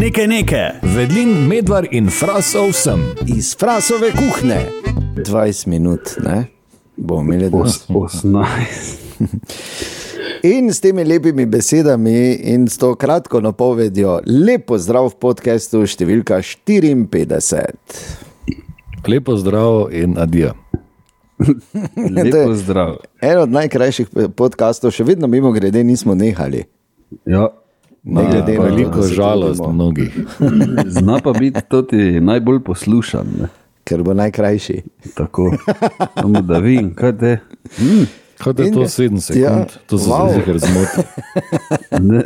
nekaj nekaj. Vedlin, medvar in frasov sem. Iz frasove kuhne. 20 minut, ne? bomo imeli danes. 18. In s temi lepimi besedami in s to kratko napovedjo, lepo zdrav v podkastu številka 54. Lepo zdrav in adijo. Lepo zdrav. En od najkrajših podkastov, še vedno mimo grede, nismo nehali. Ja. Ne glede na Veliko žalost mnogih. Zna pa biti tudi najbolj poslušan. Ne? Ker bo najkrajši. Tako. Samo da vidim, kaj te. Mm, Kot je In- to 7 sekund, Ja, to so wow. se jih razmotili. ne.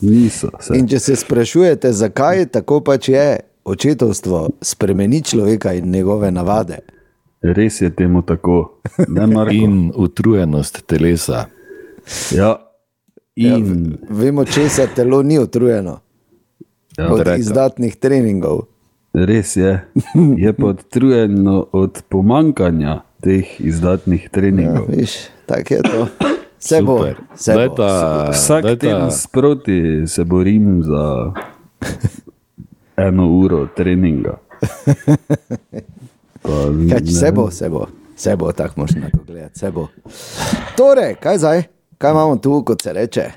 Niso. Se. In če se sprašujete, zakaj tako pač je, očetovstvo spremeni človeka in njegove navade. Res je temu tako. Ne? In utrujenost telesa. Ja. In Vemo, če se telo ni utrujeno ja, od reka. izdatnih treningov. res je. Je pa odtrujeno od pomankanja teh izdatnih Ja, treningov. viš, tako je to. Se bo, se Daj bo. Vsak daj ta- teden sproti se borim za eno uro treninga. Pa, Kaj, se bo, se bo, se bo, tako možno na to gledati. Torej, kaj zdaj, kaj imamo tu, kot se reče?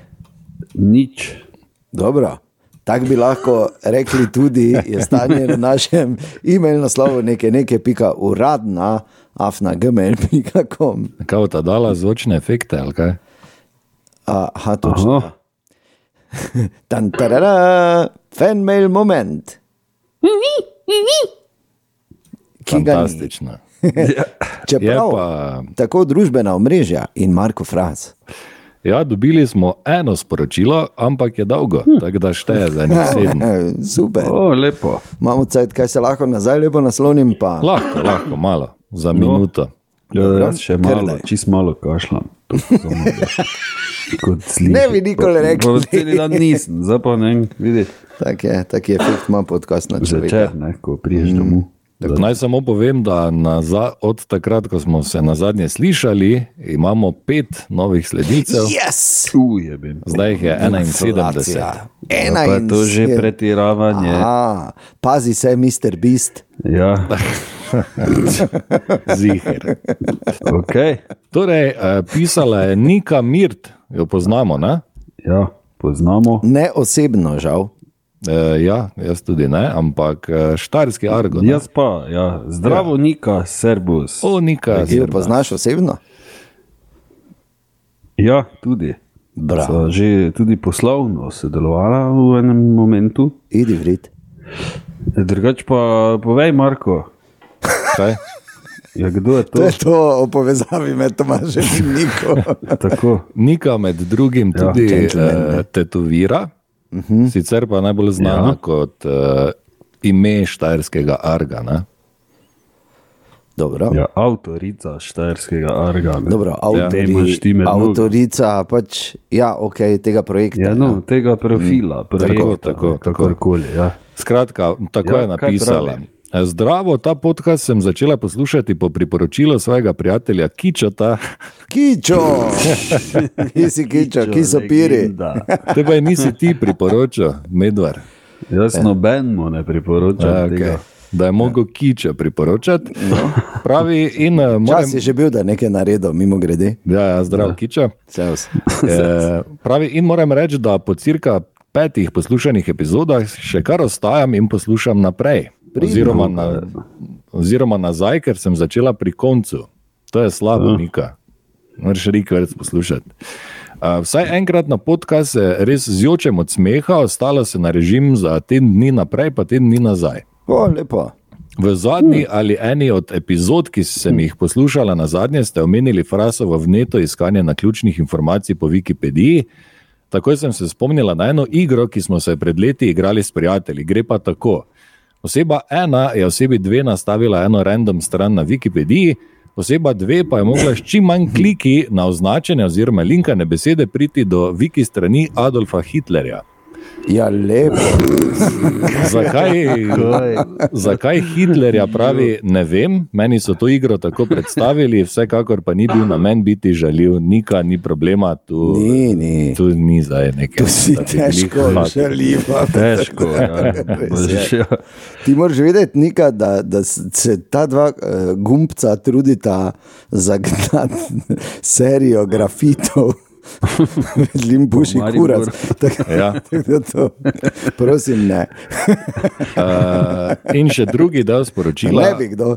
Nič. Dobro. Tako bi lahko rekli tudi, je stanje na našem e-mail naslovu nekaj, nekaj, pika uradna, afna.gmail.com. Kaj ta dala zvočne efekte ali kaj? Aha, točno. Tan, tarara, fanmail moment. Ki ga ni. Fantastično. Čeprav Je pa- tako družbena omrežja in Marko Fras. Ja, dobili smo eno sporočilo, ampak je dolgo, tako da šteje za nek sedem. Super. O, lepo. Imamo cajt, kaj se lahko nazaj lepo naslonim. Pa. Lahko, lahko, malo, za minuto. Ja, jaz še malo, čist malo kašljam. Da- slišim. Ne bi nikoli rekli. Pa Celi dan nisem, zdaj pa ne vem, vidi. Tak je, tak je efekt ima podcast na človeka. Zvečer, ne, ko priješ domov. Da- Naj samo povem, da naza, od takrat, ko smo se na zadnje slišali, imamo pet novih sledilcev, Yes! Tu je bil. zdaj jih je 71. Inflacija. Ena Pa je to že pretiravanje. Aha, pazi se, Mr. Beast. Ja, Ziher. ok. Torej, eh, pisala je Nika Mirt, jo poznamo. Ne? Ja, poznamo. Ne osebno, žal. E, ja, jaz tudi ne, ampak eh, štajerski argon. Jaz pa, ja. zdravo, Nika, Serbus. O, Nika, Ki jo poznaš osebno? Ja, tudi. Bravo. Sva že tudi poslovno sodelovala v enem momentu. Idi vrit. Drugač pa povej, Marko, Kaj? ja, kdo je to? To je to o povezavi med Tomažem in Niko. Tako. Nika med drugim Ja, tudi gentleman, uh, tetovira, uh -huh. sicer pa najbolj znana ja. Ja. kot uh, ime štajerskega arga. Ne? Dobro. Ja, avtorica štajerskega arga. ne. Dobro, avtori, ti med nogo. avtorica pač, ja, ok, tega projekta. Ja, no, tega profila, projekta, tako, tako. kakorkoli. Ja. Skratka, tako Ja, je napisala. pravi? Zdravo, ta podcast sem začela poslušati po priporočilu svojega prijatelja Kičota, Kičo, ki si kičo, ki so piri. legenda. te pa je nisi ti priporočil, Medvar. Jaz nobenemu ne priporočam Ja, tega. okay. Da je mogel Kiča priporočati. Pravi, in uh, moram. Čas je že bil, da je nekaj naredil, mimo grede. Ja, ja, zdrav, Kiča. Servus. E, pravi, in moram reči, da po cirka petih poslušanih epizodah še kar ostajam in poslušam naprej. Oziroma, na, oziroma nazaj, ker sem začela pri koncu. To je slabo, Nika. Moraš reči več poslušati. Uh, vsaj enkrat na podcast se res zjočem od smeha, ostalo se na režim za teden dni naprej, pa teden dni nazaj. O, lepo. V zadnji ali eni od epizod, ki sem jih poslušala na zadnje, ste omenili frasovo vneto iskanje naključnih informacij po Wikipediji. Takoj sem se spomnila na eno igro, ki smo se pred leti igrali s prijatelji. Gre pa tako. Oseba ena je osebi dve nastavila eno random stran na Wikipediji, oseba dve pa je mogla s čim manj kliki na označene oziroma linkane besede priti do wiki strani Adolfa Hitlerja. Ja, lepo. Zakaj, Kaj? zakaj Hitlerja pravi, ne vem, meni so to igro tako predstavili, vsekakor pa ni bil namen biti žaljiv, nika, ni problema, tu Ni, ni. tu ni zdaj nekaj. Tu si težko žaljiva. Težko ja. Ja. Ti moraš vedeti, Nika, da, da se ta dva uh, gumbca trudita zagnati serijo grafitov. Maribor. kurac. Tako Ja. to, prosim, ne. Uh, in še drugi del sporočila. Ne bi kdo.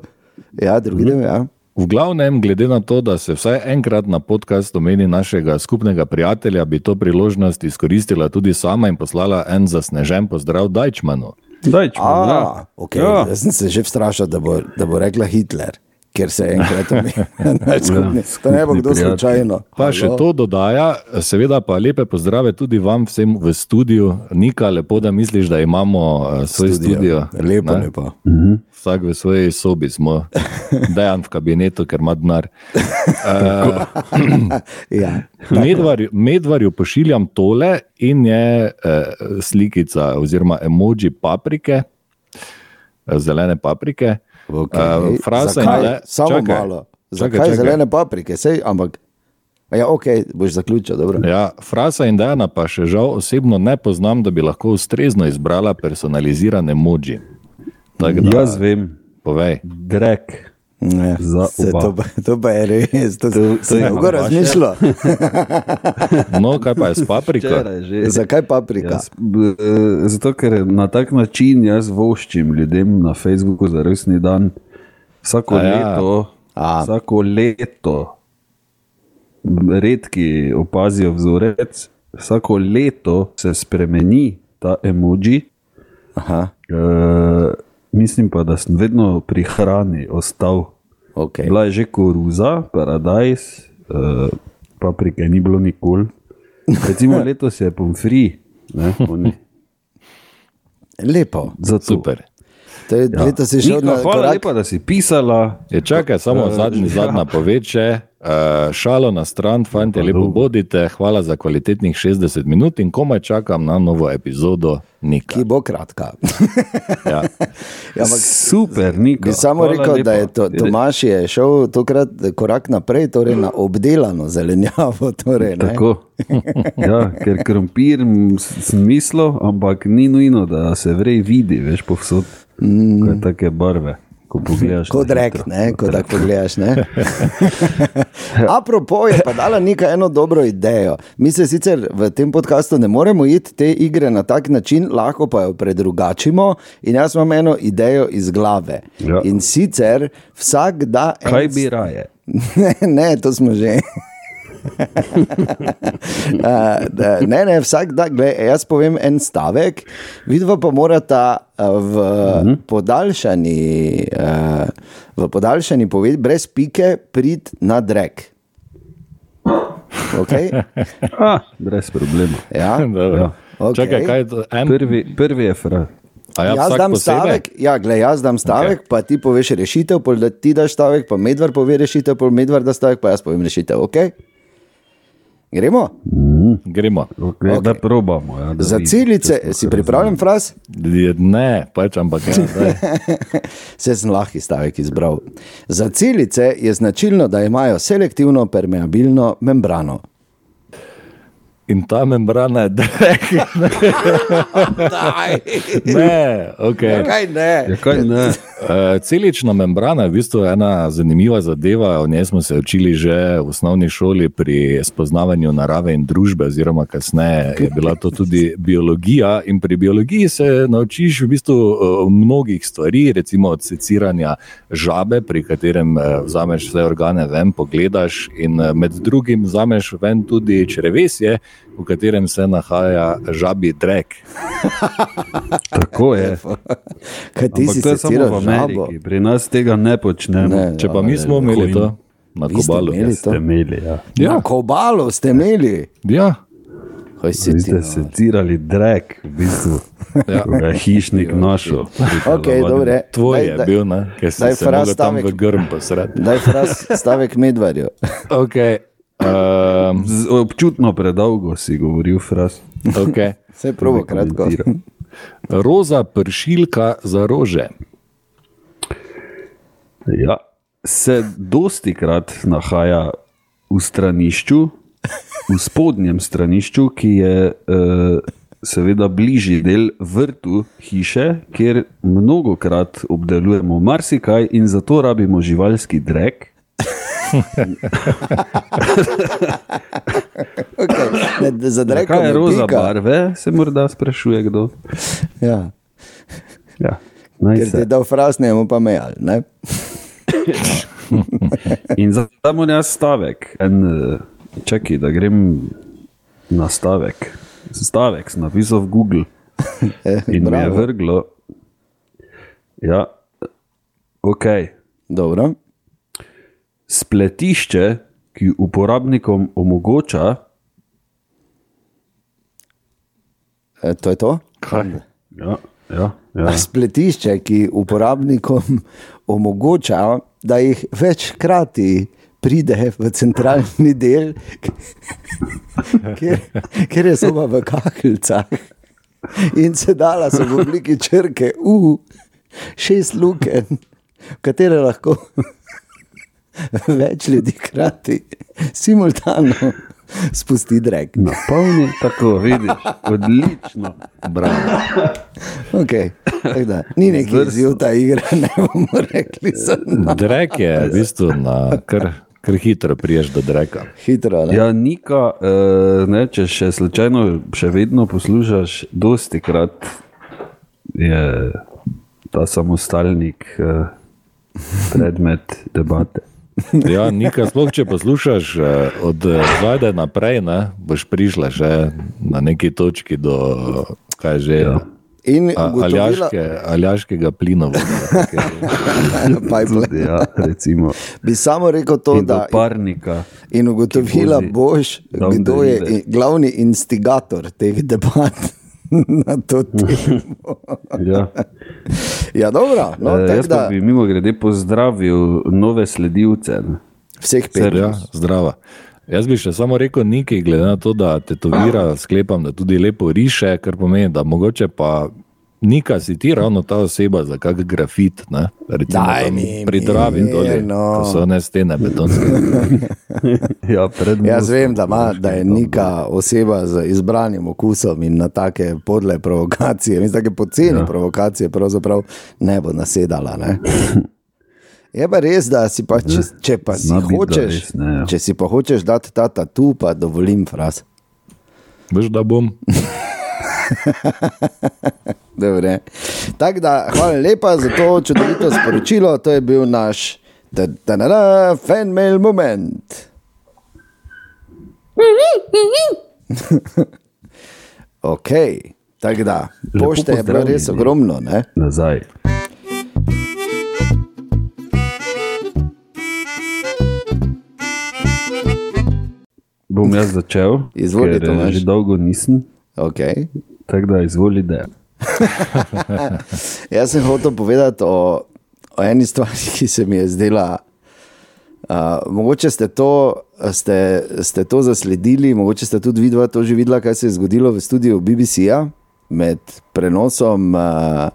Ja, drugi del, ja. V glavnem, glede na to, da se vsaj enkrat na podkastu omeni našega skupnega prijatelja, bi to priložnost izkoristila tudi sama in poslala en zasnežen pozdrav Dajčmanu. Daj, če bom, ja. A, okay. Ja. Jaz sem se že vstrašil, da bo, da bo rekla Hitler, ker se enkrat skupni. To ne bo kdo prijatelj. slučajno. Pa še Halo? to dodaja, seveda pa lepe pozdrave tudi vam vsem v studiu. Nika, lepo, da misliš, da imamo uh, svoj studio. Lepo, ne? lepo. Vsak v svoji sobi smo, dejan v kabinetu, ker ima denar. Ja. Medvarju, medvarju pošiljam tole in je eh, slikica oziroma emoji paprike, eh, zelene paprike. Okay. Frasa in Zakaj? le- Samo čakaj, malo. Zakaj čakaj. zelene paprike? Sej, ampak, ja, ok, boš zaključil. Dobro. Ja, frasa in Dana pa še žal osebno ne poznam, da bi lahko ustrezno izbrala personalizirane da, Jaz vem, povej. drek. Ne, Za se, to, to pa je res, to, to, To- je dolgo vaše. razmišljal. No, kaj pa je s papriko? Zakaj paprika? Jaz, b, eh, zato, ker na tak način jaz voščim ljudem na Facebooku za resni dan. Vsako A ja. leto, A. vsako leto, redki opazijo vzorec, vsako leto se spremeni ta emoji. Aha, Uh, mislim pa, da sem vedno pri hrani ostal. Okay. Bila je že koruza, paradajz, uh, paprike ni bilo nikoli. Recimo letos je pomfri. Ne. Lepo. Zato. Super. To je, ja. Leto si šel Nika, na hvala korak. lepa, da si pisala. Je čakaj, samo Eh, zadnji, ja. zadnja poveče. Uh, šalo na stran, fanti, lepo dobro. bodite, hvala za kvalitetnih 60 minut in komaj čakam na novo epizodo Nika. Ki bo kratka. Ja. Ja, ampak Super, Nika. bi samo hvala rekel, da lepa. je to, Tomaš je šel tokrat korak naprej, torej na obdelano zelenjavo. Torej, ne. Tako. Ja, ker krompir m, s- sem mislil, ampak ni nujno, da se vrej vidi, veš, povsod. Mm. Kaj take barve, ko pogledaš. Kot rek, ne, ko tako pogledaš. ne. Apropo je pa dala neka eno dobro idejo. Mi se sicer v tem podkastu ne moremo iti te igre na tak način, lahko pa jo predrugačimo. In jaz imam eno idejo iz glave. Ja. In sicer vsak da. en Kaj bi raje? Ne, ne, to smo že. Uh, da- ne, ne, vsak dan, gled, jaz povem en stavek, vidva pa morata v podaljšani, uh, v podaljšani povedi, brez pike, prid na drek. Okay? Ah, brez problema. Ja? Ja. Okej. Čakaj, kaj je to? En, Prvi, prvi je fra. a ja, Jaz dam stavek, ja, gled, jaz dam stavek, okay. pa ti poveš rešitev, pol da ti daš stavek, pa medvar pove rešitev, pol medvar da stavek, pa jaz povem rešitev. Okay? Gremo? Gremo. Okay, okay. Da probamo. Ja, da Za vidim, celice, si pripravljen, fraz? Ne, pač, ampak ja, zdaj. Vse sem lahki stavek izbral. Za celice je značilno, da imajo selektivno permeabilno membrano. In ta membrana je drek. Ne, okay. Kaj ne? Ja, kaj ne? Uh, celična membrana je v bistvu ena zanimiva zadeva. O njej smo se učili že v osnovni šoli pri spoznavanju narave in družbe, oziroma kasneje je bila to tudi biologija. In pri biologiji se naučiš v bistvu uh, mnogih stvari, recimo od seciranja žabe, pri katerem uh, vzameš vse organe ven, pogledaš in med drugim vzameš ven tudi črevesje, v katerem se nahaja žabi drek. Tako je. Kaj ti Ampak si je samo v žabo? Ameriki, pri nas tega ne počnemo. Ne, Če pa mi smo imeli to na Vi ste kobalu. imeli to? Ste imeli, ja. Na kobalo ste imeli. Ja. Kaj si Vi ti? ste no? secirali drek, v bistvu. Ja. Ga je hišnik našel. Okay, dobre. Tvoj Daj- je daj- bil, ne? ker si se tam v grm posred. Daj fraz stavek medvarju. Okay. Z- Občutno predolgo si govoril, fras. okay. Vse probo kratko. komentiral. Roza pršilka za rože. Ja, se dosti krat nahaja v stranišču, v spodnjem stranišču, ki je uh, seveda bližji del vrtu hiše, kjer mnogokrat obdelujemo marsikaj in zato rabimo živalski drek. Okay. Ne, za drekom Kaj je roza pika. barve, se morda sprašuje kdo. Ja. Ja, naj Ker ti se. je dal fras, ne bomo pa mejal. Ne? In zdaj moram jaz stavek. En, eh, čakaj, da grem na stavek. Stavek sem napisal v Google in mi je vrglo. Ja, ok. Dobro. Spletišče, ki uporabnikom omogoča, E, to je to. Kaj? ja, ja, ja. Spletišče, ki uporabnikom omogoča, da jih večkrati pride v centralni del, kjer, kjer je soba v kakeljcah in se dala so v obliki črke U, šest luken, v katere lahko več ljudi hkrati simultano spusti drek. napolni tako, vidiš, odlično. Bravo. Okay. Da, ni neki izziv ta igra, ne bomo rekli, Drek je v bistvu na kar, kar hitro priješ do dreka. hitro. Ne? Ja, Nika, uh, ne, če še slučajno, še vedno poslušaš, dosti krat je ta samostalnik uh, predmet debate. Ja, Nika, sploh če poslušaš eh, od eh, zdaj naprej, ne, boš prišla še na neki točki do kaj že. Ja. In a- ugotovila, Aljaške, aljaškega plinovoda. Pipeline. Ja, recimo, bi samo rekel to, in da parnika. in ugotovila boš, kdo je glavni instigator teh debat. Na to temo. Ja. Ja, dobro, no, tako Jaz da bi mimo grede pozdravil nove sledilce. vseh pet. Ja, zdrava. Jaz bi še samo rekel nekaj, glede na to, da tetovira, sklepam, da tudi lepo riše, kar pomeni, da mogoče pa Nika si ti ravno ta oseba za kak grafit, ne? recimo Daj tam mi pri Dravi mir, doli, no. ko so ne stene betonske. Ja, Jaz vem, da, ima, da je neka oseba z izbranim okusom in na take podle provokacije, mislim, take poceni ja. provokacije, pravzaprav ne bo nasedala. Ne? Je pa res, da si pa, če, če pa si Zna hočeš, res ne, ja. če si pa hočeš dati ta tatu, pa dovolim fraz. Veš, da bom. Tako da, hvala lepa za to čudovito sporočilo. To je bil naš fan mail moment. ok, tako da, pošte je bilo res ogromno. Ne? Nazaj. Bom jaz začel, Izvoli, ker eh, že dolgo nisem, Okay. Tako da izvoli, da. Jaz sem hotel povedati o, o eni stvari, ki se mi je zdela. Uh, mogoče ste to, ste, ste to zasledili, mogoče ste tudi videli, to že videla, kaj se je zgodilo v studiu BBC-ja med prenosom uh,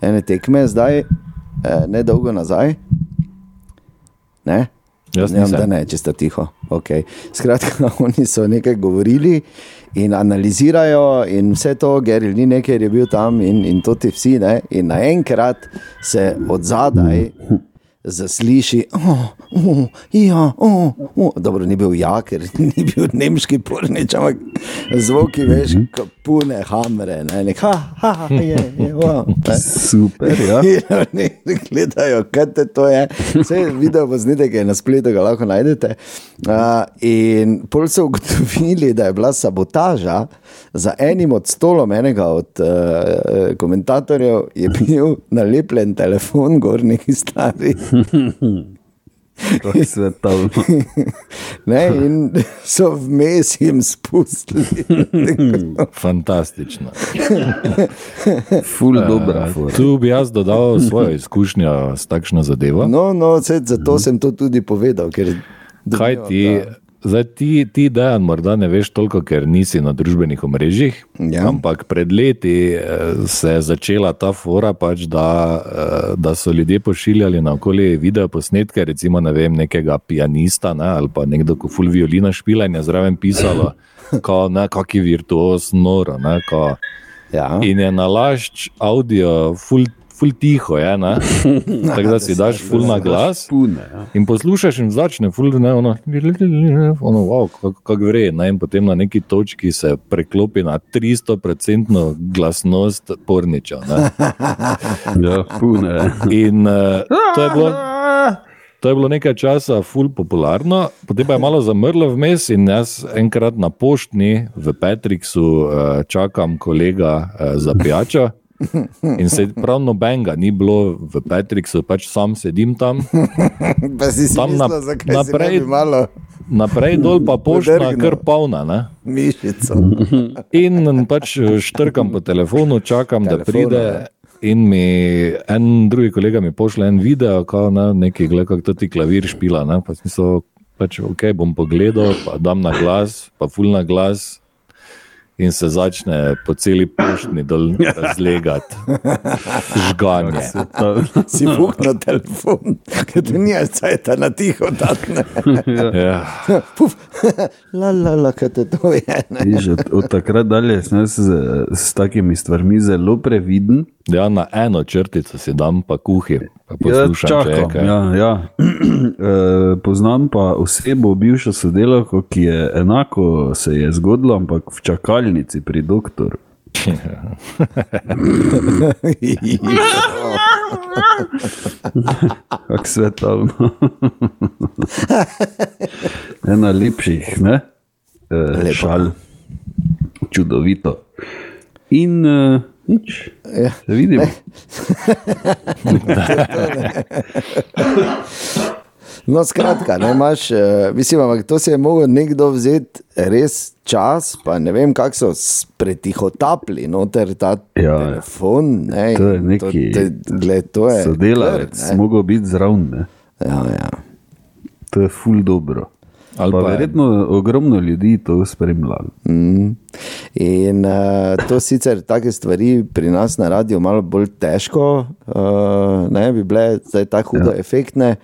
ene tekme, zdaj, uh, ne dolgo nazaj. Ne? Jaz ne, vem, da ne, če ste tiho. Okay. Skratka, oni so nekaj govorili in analizirajo, in vse to, Gary Lineker je bil tam in, in to ti vsi, ne? in naenkrat se od zadaj zasliši, oh, oh, ja, oh, oh. dobro, ni bil ja, ker ni bil nemški pornič, ampak zvoki, veš, kot pune hamre, ne, nek, ha, ha, je, je, wow, ne. Super, ja. In oni gledajo, kaj te to je. Vse video posnetek je na spletu, ga lahko najdete. Uh, in pol so ugotovili, da je bila sabotaža za enim od stolom enega od uh, komentatorjev, je bil nalepljen telefon, gornji stari. To je svetovno. Ne, in so vmes jim spustili. Fantastično. Ful dobra. fora. Tu bi jaz dodal svojo izkušnjo s takšno zadevo. No, no, zato sem to tudi povedal. Ker Kaj ti, da- zdaj ti, ti dejan morda ne veš toliko, ker nisi na družbenih omrežjih. Ja. Ampak pred leti eh, se je začela ta fora, pač, da, eh, da so ljudje pošiljali na okolje video posnetke, recimo ne vem, nekega pianista ne, ali pa nekdo, ko ful violina špila in je zraven pisalo, ne, kaki virtuos, noro. Ne, kao, Ja. In je nalašč avdio, ful, ful tiho je, ne? tako da si daš ful na glas. Ja. In poslušaš in začne, ful, ne, ono, ono wow, kako kak gre. Ne? In potem na neki točki se preklopi na 300% glasnost porniča. Ne? ja, pune. In uh, to je bilo. To je bilo nekaj časa ful popularno, potem pa je malo zamrlo vmes in jaz enkrat na poštni v Petriksu eh, čakam kolega eh, za pijačo. In se prav nobenega ni bilo v Petriksu, pač sam sedim tam, Pa si si Tam mislil, na- zakaj naprej- ne malo naprej dol pa Podrgnil. kar polna. Ne? mišico. In pač štrkam po telefonu, čakam, da Telefonu, pride. In mi en drugi kolega mi pošle en video, kako ne, neki gleda, kako ti klavir špila. Ne? Pa sem mislil, pač, ok, bom pogledal, pa dam na glas, pa ful na glas. In se začne po celi poštni dol razlegati, žganje. Si vuknil telefon, ker ti ni cajta na tiho datne. Ja. Puf, la la la, kaj te to je. Ne? Viš, od, od takrat dalje sem z, s takimi stvarmi zelo previden. ja, na eno črtico si dam, pa kuhi, Ja, poslušam, je čakam, kaj. ja, ja. E, Poznam pa osebo, bivšo sodelavko, ki je enako se je zgodilo, ampak v čakalnici pri doktoru. Kako svetovno. Ena lepših, ne? E, šal. Čudovito. In uh, nič, Ja. se vidimo. No, skratka, ne imaš, uh, mislim, ampak to si je mogel nekdo vzeti res čas, pa ne vem, kako so pretihotapli noter ta Ja. ja, telefon. Ne, To je neki to, te, gled, to je Sodelavec, ne. mogel biti zraven. ne. Ja, ja. To je ful dobro. Ali Pa pa je- verjetno ogromno ljudi to spremlja. Mm. In uh, to sicer take stvari pri nas na radiju malo bolj težko, uh, ne bi bile zdaj tako hudo ja. efektne.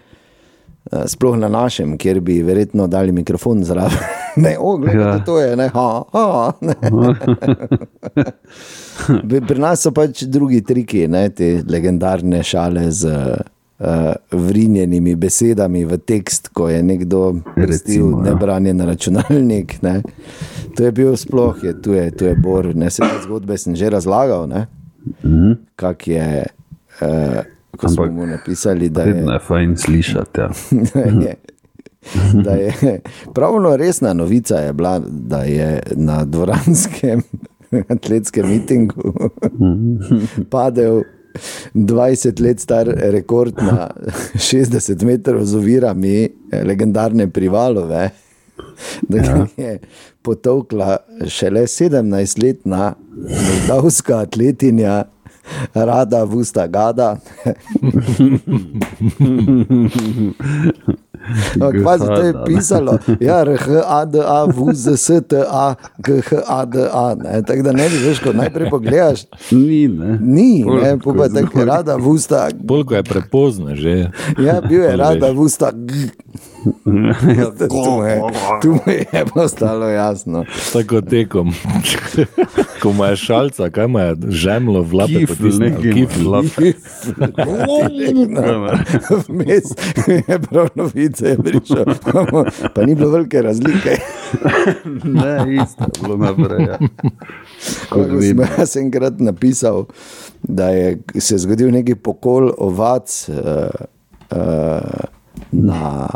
Uh, sploh na našem, kjer bi verjetno dali mikrofon zraven. Ne, o, gledaj, Ja. to je, ne, ha, ha, ne. Bi- Pri nas so pač drugi triki, ne, te legendarne šale z uh, vrinjenimi besedami v tekst, ko je nekdo vrstil ja. nebranjen računalnik. Ne. To je bil sploh, je, tu, je, tu je Bor, ne se te zgodbe sem že razlagal, mm -hmm. kak je. Uh, Ko smo Ampak mu napisali, da Vedno je, je fajn slišati. Ja. je, da je pravno resna novica je bila, da je na dvoranskem atletskem mitingu padel 20 let star rekord na 60 metrov z ovirami legendarne Privalove. Da ja. je potovkla šele 17-letna moldavska atletinja Rada Vusta Gada. Ampak pazi, to je pisalo, ja, RHADA, VZSTA, GHADA. Tako da ne bi več, ko najprej pogledaš, Ni, ne. ni, ne, pa tako zgodi. rada v usta. Bolj ko je prepozno že. Ja, bil je rada veš. Usta. Tu mu je, tu mu je postalo jasno. Tako tekom. Ko je šalca, kaj je žemlo v lape Kifl, potisnil, neki kifl. lap. Vmes je prav novice je prišel, pa ni bilo velike razlike. Ne, isto je bilo naprej. Ja. Sem jaz enkrat napisal, da je se zgodil neki pokol ovac uh, uh, na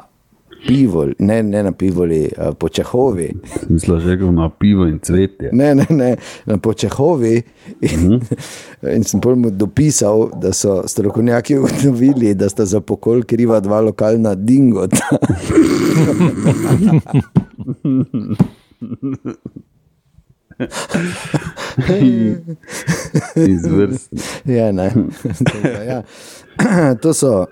pivo, ne, ne na pivoli, uh, po Čehovi. Mislim, že rekel na pivo in cvetje. Ne, ne, ne, na Počehovi. In, in sem pol mu dopisal, da so strokovnjaki ugotovili, da sta za pokol kriva dva lokalna dingota. Izvrstno. Je, ne. Ja. To so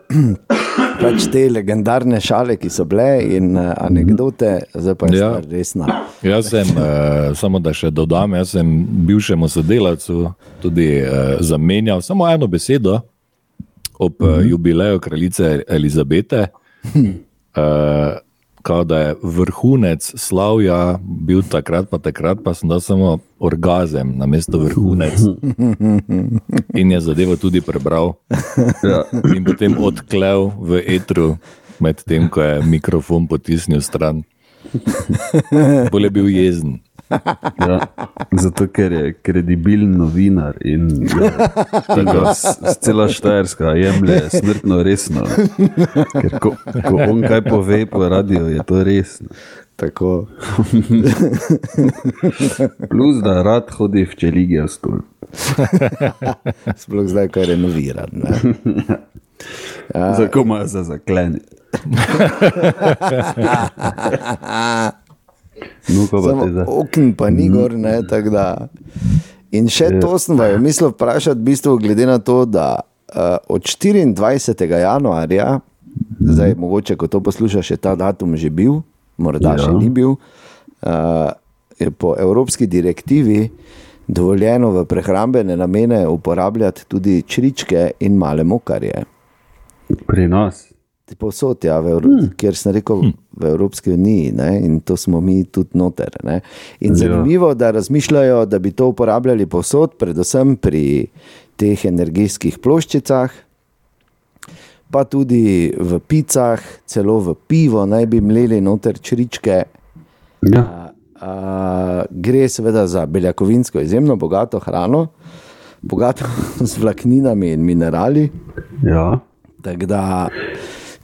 pač te legendarne šale, ki so bile in uh, anekdote, zdaj pa je Ja. ja. resna. Jaz sem, uh, samo da še dodam, jaz sem bivšemu sodelavcu tudi uh, zamenjal samo eno besedo ob uh, jubileju kraljice Elizabete. Uh, Kao da je vrhunec slavja bil takrat, pa takrat pa sem dal samo orgazem na mesto vrhunec. In je zadevo tudi prebral Ja. in potem odklel v etru, medtem ko je mikrofon potisnil stran. Bolje je bil jezen. Ja, zato, ker je kredibilen novinar in da ga s- s cela Štajerska jemlje smrtno resno. Ker ko, ko on kaj pove po radiju, je to resno. Tako. Plus, da rad hodi v čeligijo stol. Sploh zdaj, ko je renoviran. ne. Ja. Za koma za zakleniti. No, ko pa te zdaj. okn pa ni gor, ne, tako da. In še to sem vaju mislil vprašati, v bistvu, glede na to, da uh, od 24. januarja, zdaj mogoče, ko to poslušaš, je ta datum že bil, morda ja. še ni bil, uh, je po evropski direktivi dovoljeno v prehrambene namene uporabljati tudi čričke in male mokarje. Pri nas. Povsod, ja, Evro, hmm. kjer sem rekel, v Evropski uniji ne, in to smo mi tudi noter. Ne. In Ja. zanimivo, da razmišljajo, da bi to uporabljali povsod, predvsem pri teh energijskih ploščicah, pa tudi v picah, celo v pivo naj bi mleli noter čričke. Ja. A, gre seveda za beljakovinsko izjemno bogato hrano, bogato z vlakninami in minerali. Ja. Tako da,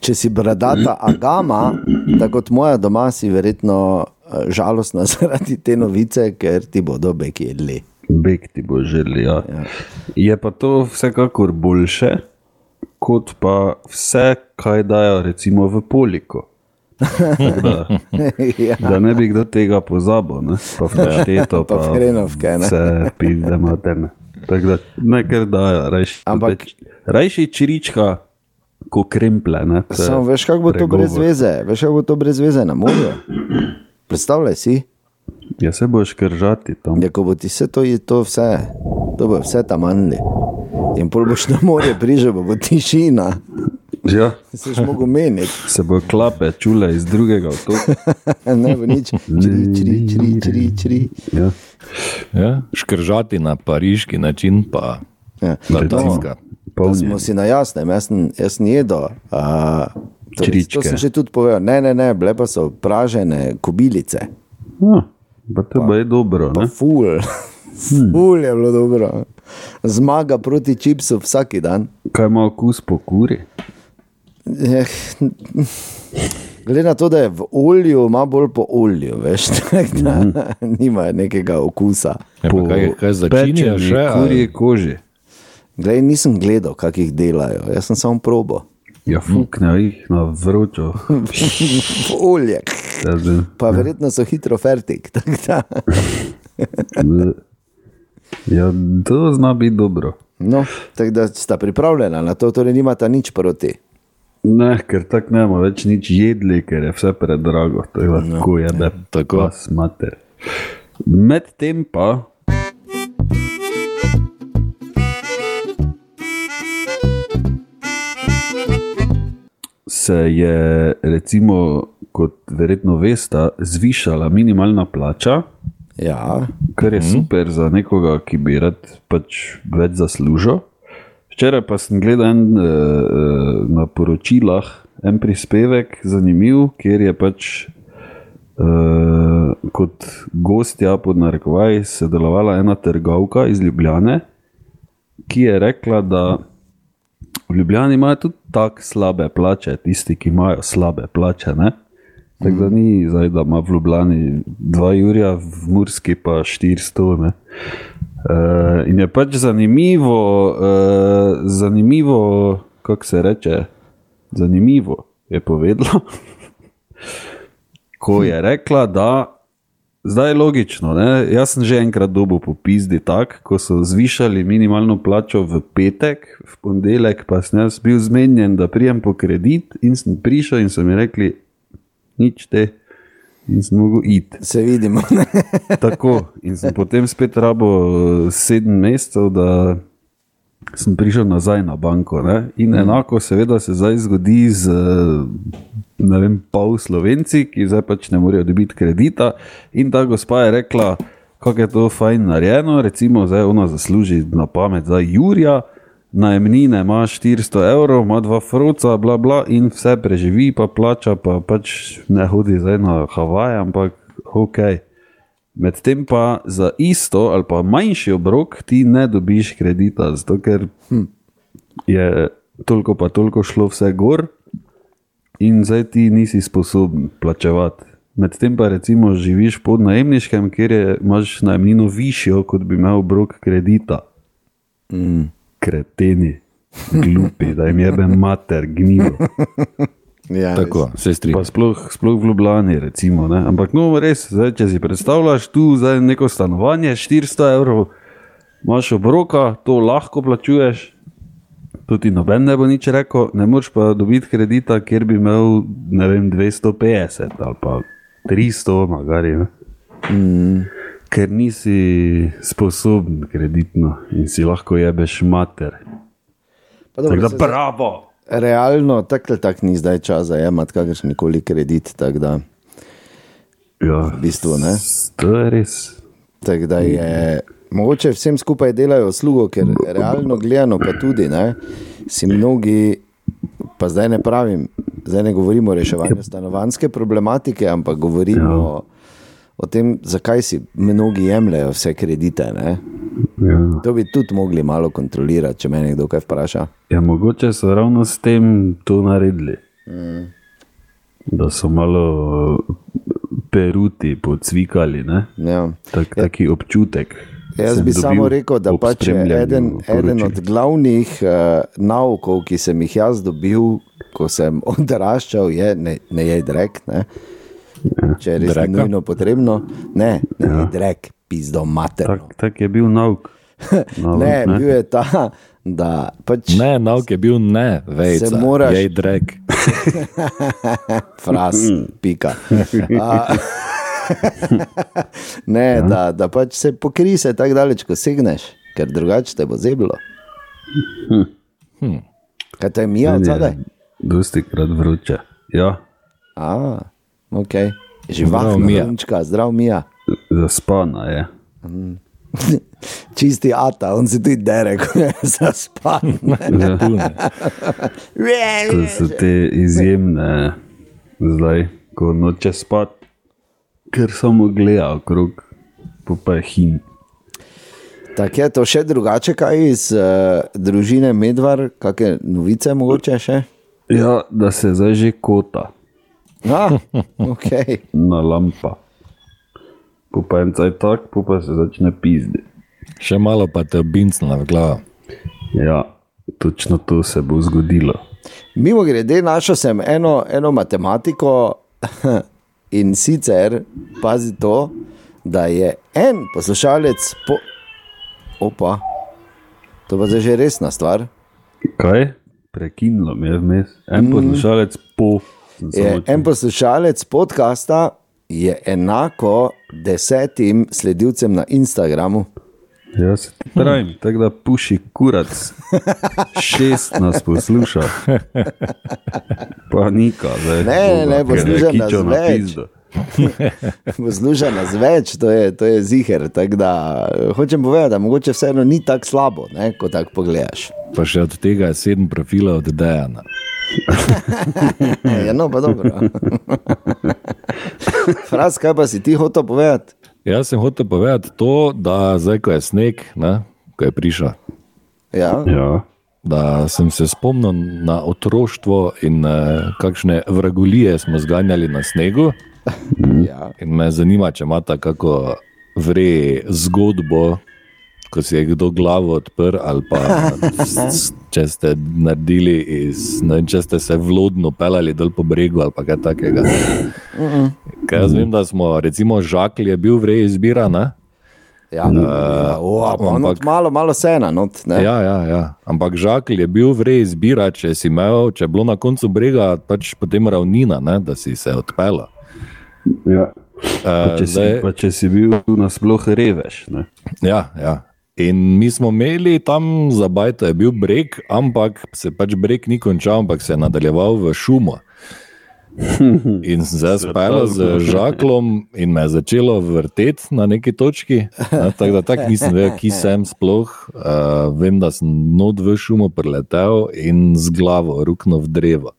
če si bradata agama, tako kot moja doma, si verjetno eh, žalostna zaradi te novice, ker ti bodo beki jedli. Beg ti bo želel. Ja. Ja. Je pa to vsekakor boljše, kot pa vse, kaj dajo recimo v poliko. Da, ja. da ne bi kdo tega pozabil, ne? pa v šteto, Pa hrenovke, ne. Vse pide materne. Tako da ne kar dajo, rajši, Ampak- rajši čirička, ko kremple. Ne? To Samo veš, kako bo to pregovor. brez veze, veš, kako bo to brez veze na morju. Predstavljaj si, Ja, se boš kržati tam. da ko bo ti vse to, je to vse, to bo vse tam manjli. In pol boš na morje prižal, bo tišina, Ja, se boš mogel meniti. se bo klape čule iz drugega otoka. Ne bo nič, čri, čri, čri, čri, čri. Ja. Ja? Škržati na pariški način, pa Ja. latinska. Da Polnje. smo si na jasnem, jaz sem, jaz sem jedel. Uh, to, Čričke. to sem že tudi povedal. Ne, ne, ne, bile pa so pražene kobilice, Ja, pa to pa je dobro. Ne? ful, ful je bilo dobro. Zmaga proti čipsu vsak dan. Kaj ima okus po kuri? Eh, Glede na to, da je v olju, ima bolj po olju, veš, tako da nima nekega okusa. Ja, pa kaj, kaj pečeni še? ali- kurji koži. Glej, nisem gledal, kako jih delajo, jaz sem samo probo. Ja, fukne jih na vročo. Olje, Ja, pa verjetno so hitro fertik. tako da. Ja, to zna biti dobro. No, tako da sta pripravljena na to, torej nimata nič proti. Ne, ker tako ne bomo več nič jedli, ker je vse predrago. To je no, tako, je, da tako. vas mater. Medtem pa. Se je, recimo, kot verjetno veste, zvišala minimalna plača, Ja, kar je super za nekoga, ki bi rad pač več zaslužil. Včeraj pa sem gledal en, eh, eh, na poročilah en prispevek, zanimiv, kjer je pač eh, kot gostja pod narekovaj sodelovala ena trgovka iz Ljubljane, ki je rekla, da v Ljubljani imajo tudi tako slabe plače, tisti, ki imajo slabe plače. Ne? Tako da ni zdaj, da ima v Ljubljani 2 Jurija, v Murski pa 400. Ne? Uh, in je pač zanimivo, uh, zanimivo kako se reče, zanimivo je povedala, ko je rekla, da Zdaj je logično, ne? jaz sem že enkrat dobil po pizdi tak, ko so zvišali minimalno plačo v petek, v ponedeljek pa sem jaz bil zmenjen, da prijem po kredit in sem prišel in so mi rekli, nič te, in sem mogel iti. Se vidimo. Tako, in sem potem spet rabo eh, sedem mesecev, da sem prišel nazaj na banko. Ne? In enako, seveda, se zdaj zgodi z vem, pol slovenci, ki zdaj pač ne morejo dobiti kredita. In ta gospa je rekla, kako je to fajn narejeno, recimo, zdaj ona zasluži na pamet za Jurija. Najemnine ima 400 evrov, ima dva froca, bla, bla, in vse preživi, pa plača, pa pač ne hodi zdaj na Havaj, ampak ok. Medtem pa za isto ali pa manjši obrok ti ne dobiš kredita, zato ker hm, je toliko pa toliko šlo vse gor in zdaj ti nisi sposoben plačevati. Medtem pa recimo živiš pod najemniškem, kjer je, imaš najemnino višjo, kot bi imel obrok kredita. Mm. Kreteni, glupi, da jim jebe mater, gnilo. Ja, Tako, se strinjam. sploh, sploh v Ljubljani, recimo. Ne? Ampak no, res, zdaj, če si predstavljaš tu zdaj neko stanovanje, 400 evrov, imaš obroka, to lahko plačuješ. To ti noben ne bo nič rekel, ne moreš pa dobiti kredita, kjer bi imel ne vem, 250 ali pa 300, magari. Ne? Mm. Ker nisi sposoben kreditno in si lahko jebeš mater. Pa dobro, Tako da bravo! Realno, tako ali tako ni zdaj čas za jemati kakršen koli kredit. Tako da, Ja, v bistvu, ne. to je res. Tak da je, mogoče vsem skupaj delajo uslugo, ker realno gledano, pa tudi ne, si mnogi, pa zdaj ne pravim, zdaj ne govorimo o reševanju stanovanske problematike, ampak govorimo Ja. O, tem, zakaj si mnogi jemljajo vse kredite. Ne. Ja. To bi tudi mogli malo kontrolirati, če me nekdo kaj vpraša. Ja, mogoče so ravno s tem to naredili. Mm. Da so malo eh, peruti, podsvikali, ne? Ja. tak, taki občutek. Jaz bi samo rekel, da pač je eden, eden od glavnih uh, naukov, ki sem jih jaz dobil, ko sem odraščal, je ne, ne je drek. Ne? Če je res Dreka? nujno potrebno, ne, ne ja. je drek, pizdo mater. Tak, tak je bil nauk. Nauk, Ne, bil je ta, da pač Ne, nauk je bil ne, vejca, Se moraš- jej drek. fras, pika. A, ne, Ja. da, da pač se pokri se tako daleč, ko segneš, ker drugače te bo zeblo. Hm. Kaj to je mija od zadaj? Dosti krat vroče. Ja, A, ok. Zdrav, Živahna Mija. runčka, zdrav mija. zaspana je. Čisti ata, on se tudi dere, ko je zaspan. Ja, Tu ne. to so te izjemne, zdaj, ko noče spat, ker samo gleda okrog, pa pa je hin. Tako je to še drugače, kaj iz uh, družine Medvar, kakšne novice mogoče še? Ja, da se zdaj že kota. Ah, okay. na lampa. Po pa en caj tak, po pa se začne pizdi. Še malo pa te obincna v glavo. Ja, točno to se bo zgodilo. Mimo grede, našel sem eno, eno matematiko in sicer pazi to, da je en poslušalec po. Opa, to pa zdaj že resna stvar. Kaj? Prekinilo me je vmes. En poslušalec po. Je, en poslušalec podcasta je enako desetim sledilcem na Instagramu. Ja, se ti pravim, tako da puši kurac. Šest nas posluša. Panika, zdaj. Ne, ne, ne, Boga, ker je posluša nas več. pizdo. Posluša nas več, to je, to je ziger. tako Da, hočem povedati, da mogoče vseeno ni tako slabo, ne, ko tako pogledaš. Pa še od tega je sedem profilov od Dejana. Ja, no, pa dobro. Fras, kaj pa si ti hotel povedati? Jaz sem hotel povedati to, da zdaj, ko je sneg, ne, ko je prišel, Ja, Ja, da sem se spomnil na otroštvo in eh, kakšne vragulije smo zganjali na snegu. ja. In me zanima, če imate kako vre zgodbo ko si je kdo glavo odprl, ali pa če ste naredili, iz, ne vem, če ste se vlodno pelali dol po bregu ali pa kaj takega. Kaj jaz vem, da smo, recimo, žakl je bil vrej izbiran. ne? Ja, uh, o, pa ampak- malo, malo sena. Not, ne. Ja, ja, ja. Ampak žakl je bil vrej izbirati, če si imel, če je bilo na koncu brega, pač potem ravnina, ne, da si se odpeljal. Ja. Pa, Uh, če si, pa če si bil nasploh revež. Ne? Ja, ja. In mi smo imeli tam za bajto, je bil breg, ampak se pač breg ni končal, ampak se je nadaljeval v šumo. In sem se spel z žaklom in me je začelo vrteti na neki točki. Ne, tako da tak nisem vedel, ki sem sploh. Uh, vem, da sem not v šumo preletel in z glavo ruknil v drevo.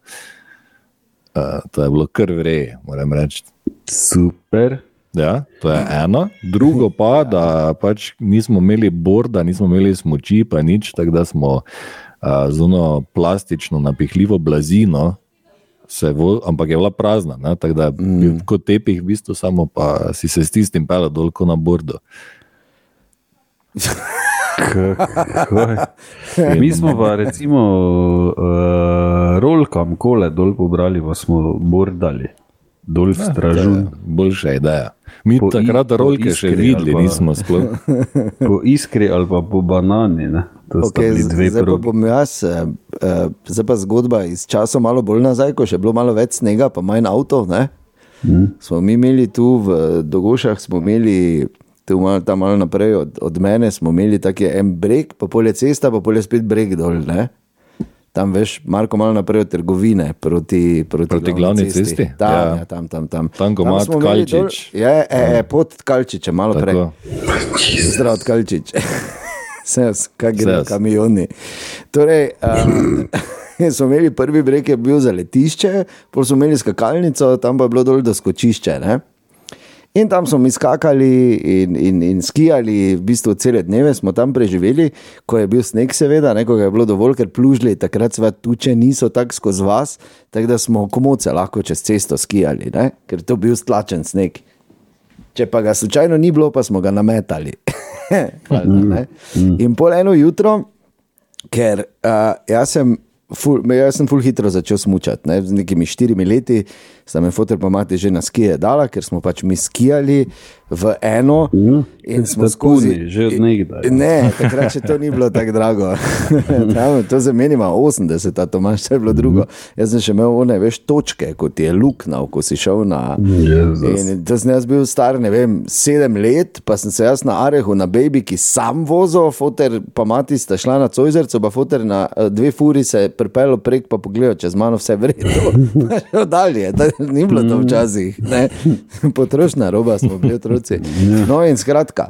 Uh, to je bilo kar vreje, moram reči. Super. Ja, to je eno. Drugo pa, da pač nismo imeli borda, nismo imeli smoči, pa nič, tako da smo uh, z ono plastično napihljivo blazino, se vo, ampak je bila prazna, ne, tako da je bil kot tepih, v bistvu samo pa si se s tistim pelal dol kot na bordu. Mi smo pa recimo uh, rolkam kole dol pobrali, pa smo bordali. Dol v je stražun, boljša ideja. Mi Po takrat rolke še videli pa- nismo sploh. po iskri ali pa po banani. Ne? To Okay, zdaj pa bom jaz, eh, eh, zdaj pa zgodba iz časa malo bolj nazaj, ko še je bilo malo več snega, pa manj avtov. Mm. Smo mi imeli tu v Dogošah, smo imeli tu malo, tam malo naprej od, od mene, smo imeli taki en breg, pa polje cesta, pa polje spet breg dol. Ne? Tam veš, Marko malo naprej od trgovine proti, proti, Proti glavni cesti? Tam, Ja. ja. Tam, tam, tam. Tam, ko ima smo imeli dol- Tkalčič. Ja, e, e, pod Kalčičem, malo prej. Tako. Zdrav, Kalčič. Ses, kaj gre, Ses. kamioni. Torej, um, smo imeli prvi breg, je bil za letišče, potem smo imeli skakalnico, tam pa je bilo dol do skočišče. Ne? In tam smo mi skakali in, in, in skijali, v bistvu cele dneve smo tam preživeli, ko je bil sneg, seveda, ne, ko je bilo dovolj, ker plužili, takrat svet tuče niso tako skozi vas, tako da smo komoce lahko čez cesto skijali, ne, ker to bil stlačen sneg. Če pa ga slučajno ni bilo, pa smo ga nametali. Valjda, ne. In pol eno jutro, ker uh, jaz sem. Ful, jaz sem ful hitro začel smučati. Ne? Z nekimi štirimi leti sta me fotor pa mati že na skije dala, ker smo pač mi skijali v eno. In smo skozi. puni, že od nekdaj. Ne, takrat še to ni bilo tako drago. Tam, to za meni ima 80, a Tomaš, to je bilo drugo. Jaz sem še imel one, veš, točke, kot je luknja, ko si šel na. In to sem jaz bil star, ne vem, sedem let, pa sem se jaz na Arehu, na Baby, ki sam vozil, foter pa mati sta šla na Cojzerco, pa foter na eh, dve furi se je pripeljal prek, pa pogledal čez mano vse vredno. Dalje, to ni bilo to včasih. ne. Potrošna roba smo bili otroci. No in skratka.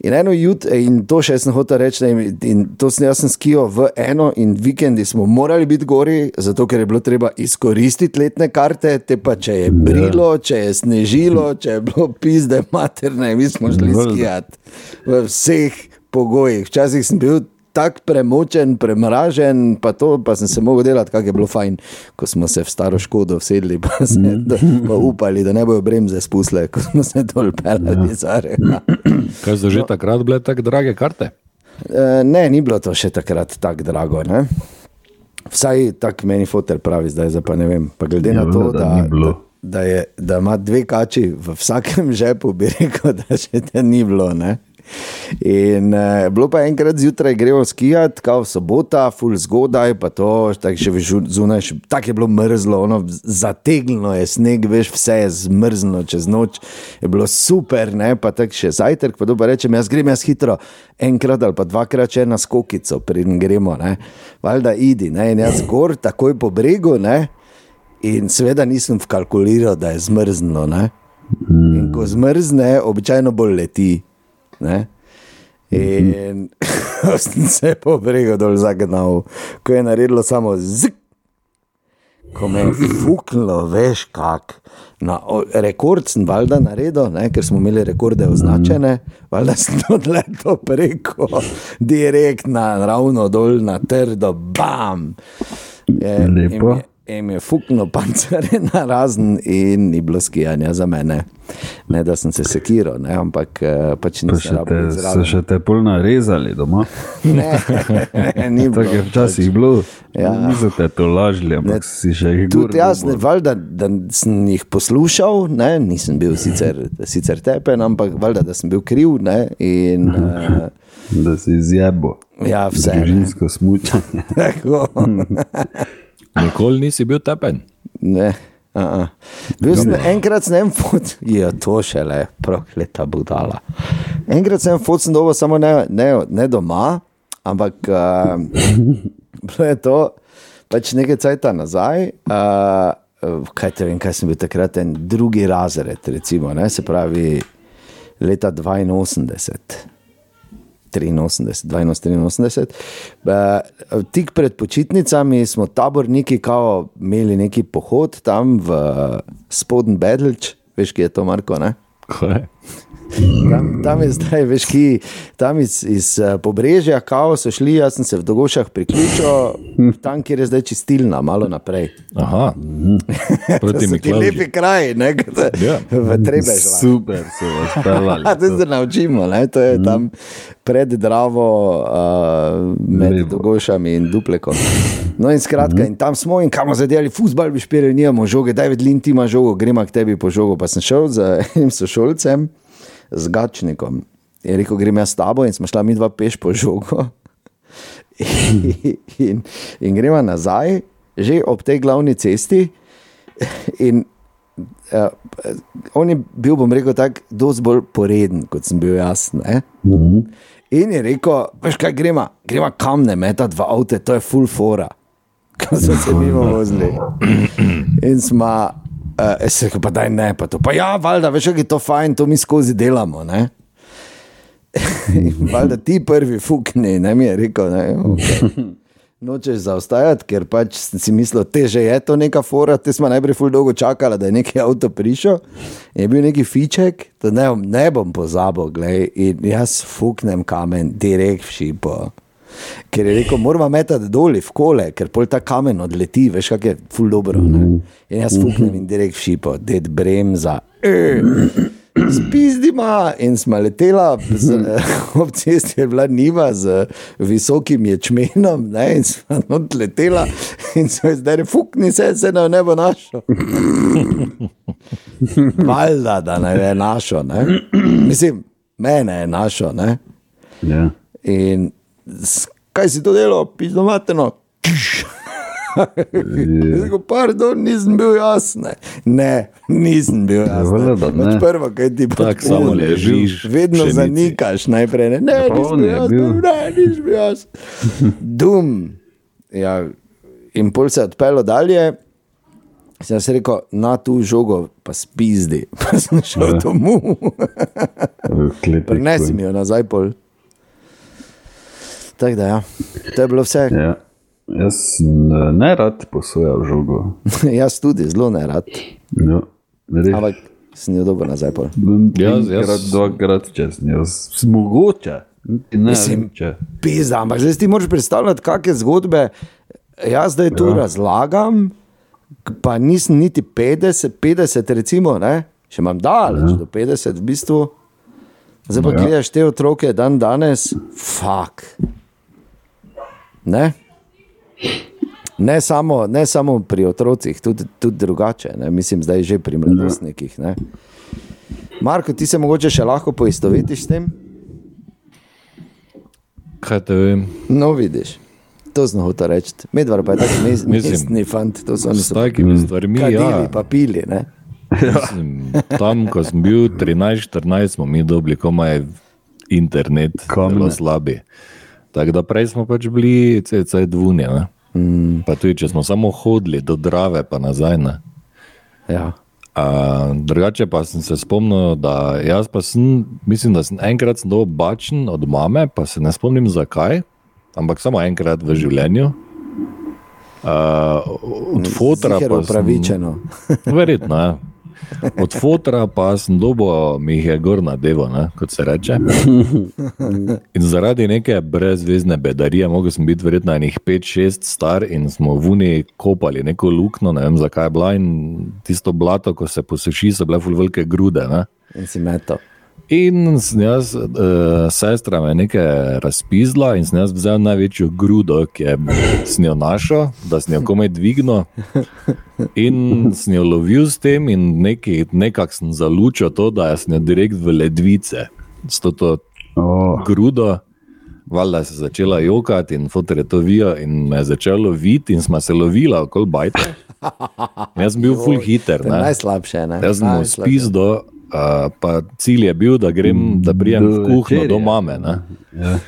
In eno jutro, in to še sem hotel reči, in, in to sem jaz skijo v eno, in vikendi smo morali biti gori, zato ker je bilo treba izkoristiti letne karte, te pa če je brilo, če je snežilo, če je bilo pizde materne, mi smo šli skijati v vseh pogojih. Včasih sem bil tako premočen, premražen, pa, to, pa sem se mogel delati, kako je bilo fajn, ko smo se v staro škodo vsedli, pa, se, da, pa upali, da ne bojo bremze spusle, ko smo se dol pelali Areha. Kaj so že takrat bile tako drage karte? E, Ne, ni bilo to še takrat tako drago. Ne? Vsaj tako meni fotor pravi, zdaj pa ne vem. Pa glede Ja, na to, da da, da, je, da ima dve kači v vsakem žepu, bi rekel, da še te ni bilo. Ne? In uh, bilo pa enkrat zjutraj gremo skijati, kao sobota, full zgodaj, pa to, tako še veš, zunaj, tako je bilo mrzlo, ono, zategnilo je sneg, veš, vse je zmrzlo čez noč, je bilo super, ne, pa tako še zajtrk, pa dobro rečem, jaz grem jaz hitro, enkrat ali pa dvakrat še na skokico, preden gremo, ne, valjda idi, ne, in jaz gor, takoj po bregu, ne, in seveda nisem vkalkuliral, da je zmrzlo, ne. In ko zmrzne, običajno bolj leti. Ne? In sem se po bregu dol zagnal, ko je naredilo samo zik. Ko me je fuknilo, veš kak. Na, o, rekord sem valjda naredil, ne, ker smo imeli rekorde označene, valjda sem odletel preko, direkt na ravno dol, na trdo, bam. Je, Lepo. je- Em je fukno pancere na razen in ni bilo skijanja za mene. Ne, da sem se sekiral, ne, ampak eh, pač Pa nisem rabil so še te polno rezali doma. Ne, ni Tako je bilo. včasih bilo. Ja. Niso te to lažili, ampak si še jih gor. Tudi jaz, ne, valjda, da sem jih poslušal, ne, nisem bil sicer, sicer tepen, ampak valjda, da sem bil kriv. Ne, in, uh, Da si izjebo. ja, vse. ne. Družinsko smučanje. Tako. Nikoli nisi bil tepen. Ne. a, a. Bil sem enkrat s tem fot, je to šele, prokleta budala. Enkrat sem fot, sem dobil samo ne, ne, ne doma, ampak uh, bilo je to pač nekaj cajta nazaj. Uh, kaj te vem, kaj sem bil takrat, en drugi razred, recimo, ne, se pravi leta 82. 83, 82, 83. Uh, tik pred počitnicami smo taborniki kao, imeli neki pohod tam v spodnji Bedelč, veš, ki je to Marko. Ne? Kaj? Tam, tam je zdaj, veš, ki tam iz, iz eh, pobrežja, kao so šli, jaz sem se v Dogošah priključil, tam, kjer je zdaj čistilna, malo naprej. Aha, proti To so ti Miklavžu. lepi kraji, ne, kot Ja. v Trebežlah. Super so vas pelali. A, to se naučimo, ne? to je tam pred Dravo, uh, med Levo. Dogošami in Duplekom. No, in skratka, in tam smo in kam zadeli, fusbal bi špirali, nimamo žoge, daj vedlin ti ima žogo, gremo k tebi po žogo. Pa sem šel z enim sošolcem, z Gačnikom. Je rekel, grem jaz s tabo in smo šla mi dva peš po žogo. In, in, in gremo nazaj, že ob tej glavni cesti. In uh, on je bil, bom rekel, tako dosti bolj poreden, kot sem bil jaz. Ne? In je rekel, veš kaj, gremo, gremo kamne metati v avto, to je full fora. Ko so se mimo vozili. In smo, uh, jaz rekel, pa daj ne, pa to. Pa ja, valjda, veš, kako je to fajn, to mi skozi delamo. Ne? Valjda ti prvi fukni, ne mi je rekel, ne, okay. nočeš zaostajati, ker pač si mislil, teže je to neka fora, te smo najprej ful dolgo čakali, da je neki avto prišel. Je bil neki fiček, da ne, ne bom pozabil, glej, in jaz fuknem kamen, direkt v šipo. Ker je rekel, moramo metati dol v kole, ker pol ta kamen odleti, veš, kak je ful dobro. Ne? In jaz fuknem in direkt šipo, ded bremza. E, Spizdima in smo letela, z, ob cesti je bila niva z visokim ječmenom, ne, in smo odletela in so zdaj fukni se, se nam ne bo našel. Valjda, da ne je našel, ne. Mislim, mene je našel, ne. Ja. In kaj si to delo, pizdomateno? Rekel, pardon, nisem bil jaz. Ne, nisem bil ne. Pač Prvo, kaj ti Tako samo pač ležiš Vedno pšenici. zanikaš najprej. Ne, ne nisem bil bil. ne, nisem bil jaz. Dum. Ja, in pol se je odpeljal dalje. Sem si rekel, na tu žogo pa spizdi, pa sem šel Ja. domov. Prinesi mi jo nazaj pol. Tako da, ja. to je bilo vse. Ja. Jaz sem eh, ne rad posojal žogo. Jaz tudi zelo ne rad, Ja. Res. ampak sem jo dobil nazaj. Jaz- jaz- Enkrat, dvakrat čez njo. Mogoče. Ne, Mislim-. Pizda, ampak zdaj si ti moraš predstavljati, kakšne zgodbe. Jaz zdaj tu ja. razlagam, pa nisem niti 50, 50 recimo, ne? še imam daleč ja. do 50 v bistvu. Zdaj pa Ja. gledaš te otroke dan danes, fuk. Ne? Ne samo, ne samo pri otrocih, tudi, tudi drugače, ne? mislim, zdaj že pri mladostnikih. Ne? Marko, ti se mogoče še lahko poistovetiš s tem? Kaj te vem? No, vidiš, to znam hotel reči. Medvar pa je tako mes, mestni fant, to so oni S takimi stvarmi, kadili, ja. pa pili. Ne? Mislim, tam, ko sem bil 13-14, smo mi dobili komaj internet, Kamne. zelo slabi. Tako da prej smo pač bili CC dvunje. ne. Mm, Pa tudi, če smo samo hodili do Drave, pa nazaj. Ne. ja. A, drugače pa sem se spomnil, da jaz pa sem, mislim, da sem enkrat sem dobil bačen od mame, pa se ne spomnim zakaj, ampak samo enkrat v življenju. Uh, od fotora Ziher pa sem- upravičeno. Verjetno. Ja. Od fotra pa sem dobo, mi jih je gor na devo, ne, kot se reče. In zaradi neke brezvezne bedarije, mogel sem biti verjetno enih 5-6 star in smo v Uni kopali neko luknjo, ne vem zakaj je bila in tisto blato, ko se posuši, so bile ful velike grude. Ne. In si metal. In jaz, uh, sestra me je nekaj razpizla in sem jaz vzel največjo grudo, ki je sem jo našel, da sem jo komaj dvignil. In sem jo lovil s tem, in nekako sem zalučil to, da sem jo direkt v ledvice, s to, to Oh, grudo. Valjda se je začela jokati in fotor je to vijo in me je začelo loviti in smo se lovila okoli bajta. Jaz sem bil full hiter. Ne. najslabše. Ne? Jaz sem mu Najslabše. Uh, pa cilj je bil, da grem, da prijem v Do kuhinjo do mame. Ne. ja.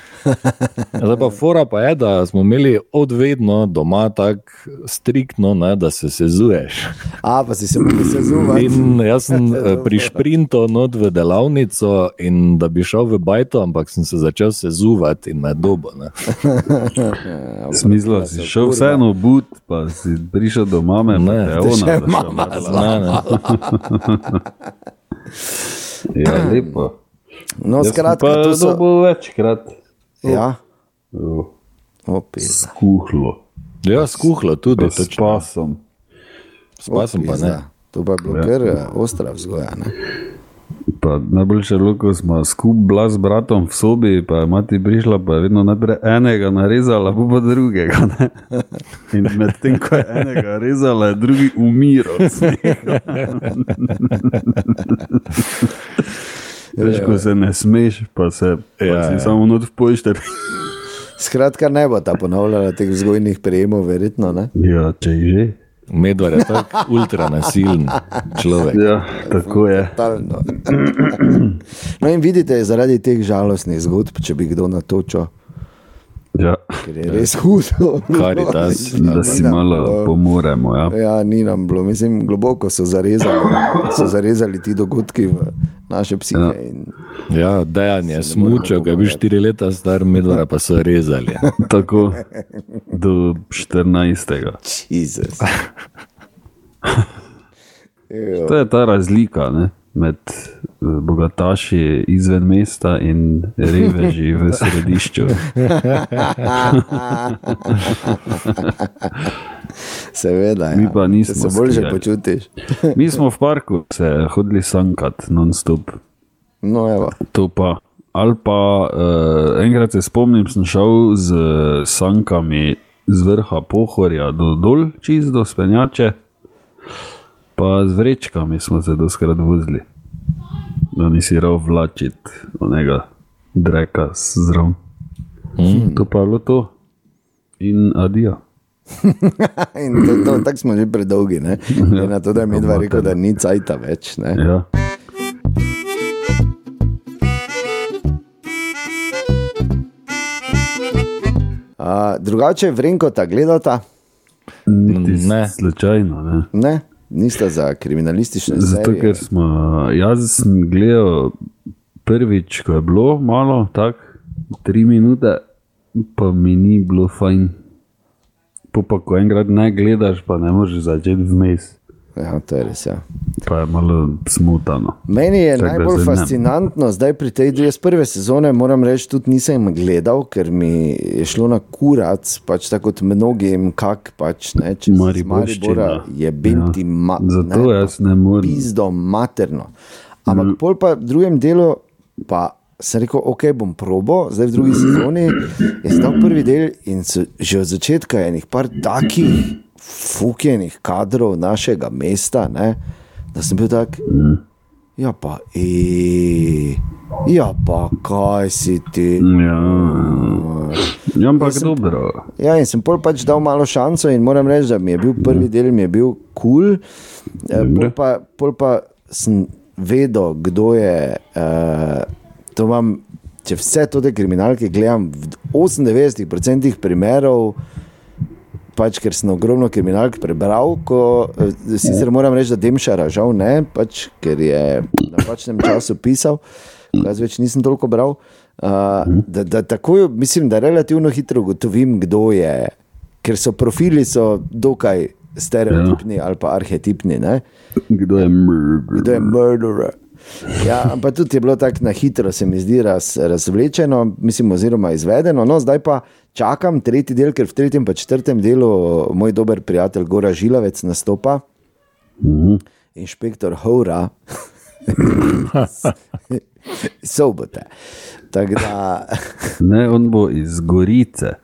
Zdaj pa fora pa je, da smo imeli odvedno doma tako striktno, ne, da se sezuješ. A, pa si se lahko sezumel. In jaz sem eh, pri šprintu not v delavnico in da bi šel v bajto, ampak sem se začel sezuvati in me dobo. Ne. Smisla si šel vseeno but, pa si prišel do mame, pa Ne, te je to ona še zašla mama metla. Ne, ne. Ja, lepo. No, Jaz skratka, pa to so. dobil večkrat. Ja, Oh, opis. Skuhlo, Ja, skuhlo tudi, s točno. pasom. S pasom pa ne. To pa je bilo Ja. kar eh, ostra vzgoja. Ne? Pa najboljše je bilo, ko smo skupaj s bratom v sobi, pa je mati prišla, pa je vedno najprej enega narezala, pa, pa drugega. Ne? In medtem, ko je enega rezala, je drugi umiral. Veš, ko se ne smeš, pa se pa Ja, si ja. samo not v pošter. Skratka, ne bo ta ponavljala teh vzgojnih prejemov, verjetno. Ne? Ja, če že. Medvard je tako ultranasilen človek. Ja, tako je. No, in vidite, zaradi teh žalostnih zgodb, če bi kdo natočil, Ja, ker je res hudo. Karitas, da si malo pomoremo. Ja. Ja, ni nam bilo, mislim, globoko so zarezali, so zarezali ti dogodki v naše psihe. Ja. In, Ja, dejan je smučal, ki je bil štiri leta star, medvara pa so rezali. Tako do 14. Jezus. To je ta razlika ne, med bogataši izven mesta in reveži v središču. Seveda, ja. Mi pa nismo se bolje skijali. počutiš. Mi smo v parku se hodili sankat, non-stop. No, evo. To pa. Ali pa uh, enkrat se spomnim, sem šel z sankami z vrha pohorja do dol, čist do spenjače, pa z vrečkami smo se doskrat vozili. Da nisi rov vlačiti onega dreka zraven. Mm. To pa je bilo to. In adijo. In to, to, tako smo že predolgi. Ne? Ja, na to, da je medva rekel, da ni cajta več. Ne? Ja. A, drugače, vrenko ta gledata, Niti Ne. slučajno. Ne. ne, nista za kriminalistične Zato, serije. ker smo, jaz sem gledal prvič, ko je bilo malo, tako tri minute, pa mi ni bilo fajn. Po pa, ko enkrat ne gledaš, pa ne moreš začeti vmes, Ja, to je res. Ja. pa je malo smutano. Meni je Tako najbolj ne. fascinantno, zdaj pri tej drugi prve sezone, moram reči, tudi nisem gledal, ker mi je šlo na kurac, pač tako kot mnogim, kak pač ne, če Mariborščina. Maribora je binti Ja. ma, Zato jaz ne morem. pizdo materno. Ampak pol pa v drugem delu pa sem rekel, ok, bom probo, zdaj v drugi sezoni je stal prvi del in so, že od začetka je par takih fukenih kadrov našega mesta, ne, da sem bil tak. Ja, pa, e, ja, pa kaj si ti? Ja, ja ampak dobro. Ja, in sem pač dal malo šanco in moram reči, da mi je bil prvi del mi je bil kul, cool. pol, pa, pol pa sem vedel, kdo je. Uh, to imam, če vse te kriminalke gledam, v 98% primerov. Pač, ker sem ogromno kriminalk prebral, ko, eh, sicer moram reči, da Demšara žal ne, pač, ker je v napačnem času pisal, jaz več nisem toliko bral. Uh, da, da takoj, mislim, da relativno hitro ugotovim, kdo je, ker so profili so dokaj stereotipni ja. ali pa arhetipni. Ne? Kdo je mrder? Kdo je murderer? Ja, ampak tudi je bilo tako na hitro, se mi zdi, raz, razvlečeno, mislim, oziroma izvedeno. No, zdaj pa čakam tretji del, ker v tretjem in četrtem delu moj dober prijatelj Gora Žilavec nastopa, mm -hmm. inšpektor Hora, sobote. Da... Ne, on bo iz Gorice,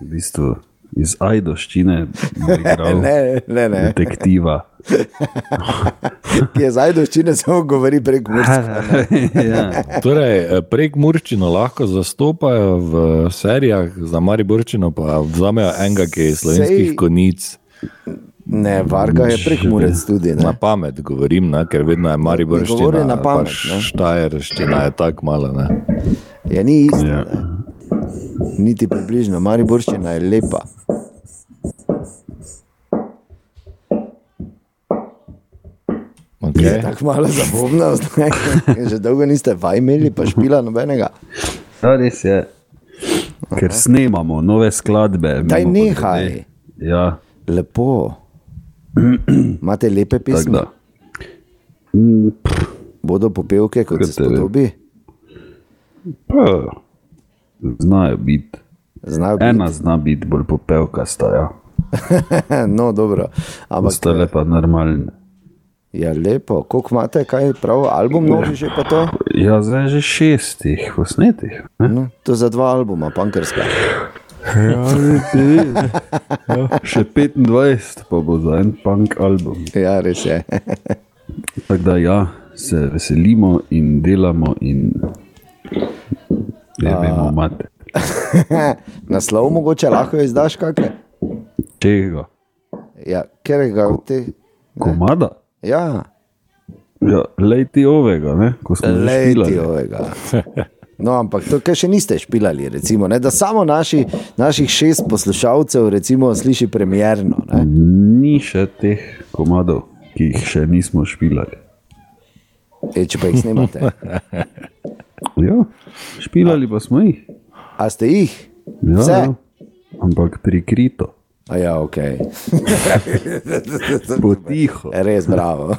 v bistvu iz Ajdoščine, ne, ne, ne. detektiva. Ki je zdaj doščine, samo govori prek Murčina. ja. torej, eh, prek Murčina lahko zastopajo v serijah, za Mariborčino pa vzamejo enega, ki je slovenskih Sej... konic. Ne, varga je prek Murec tudi. Ne? Na pamet govorim, ne? ker vedno je Mariborčina. Govori na pamet. Štajerščina je tako mala. Ne? Ja, ni isto. Ja. Niti približno, Mariborčina je lepa. Okay. Je tako malo zabavno, že dolgo niste vaj imeli, pa špila nobenega. Ja, res je. Ker snemamo nove skladbe. Daj nehaj. Ja. Lepo. Imate lepe pisme. Bodo popevke, kot se spodobi? Znajo biti. Znajo biti. Ena zna biti bolj popevka, staja. no, dobro. Ampak ostale pa normalne. Ja, lepo. Koliko imate, kaj prav, album novi že pa to? Ja, zdaj že šestih posnetih. No, to za dva albuma, pankerska. Ja, ja, še 25, pa bo za en punk album. Ja, res je. Tako da ja, se veselimo in delamo in ne vemo, imate. Naslov mogoče lahko izdaš kakšne? Čega? Ja, ker ga v te. Komada? Ja. Ja, lejti ovega, ne? ko smo lejti ovega. No, ampak to, kar še niste špilali, recimo, ne, da samo naši, naših šest poslušalcev recimo, sliši premjerno. Ne. Ni še teh komadov, ki jih še nismo špilali. E, če pa jih snimate. ja, špilali pa smo jih. A ste jih? Ja, ja. ampak prikrito. A ja, ok. Potiho. Res, bravo.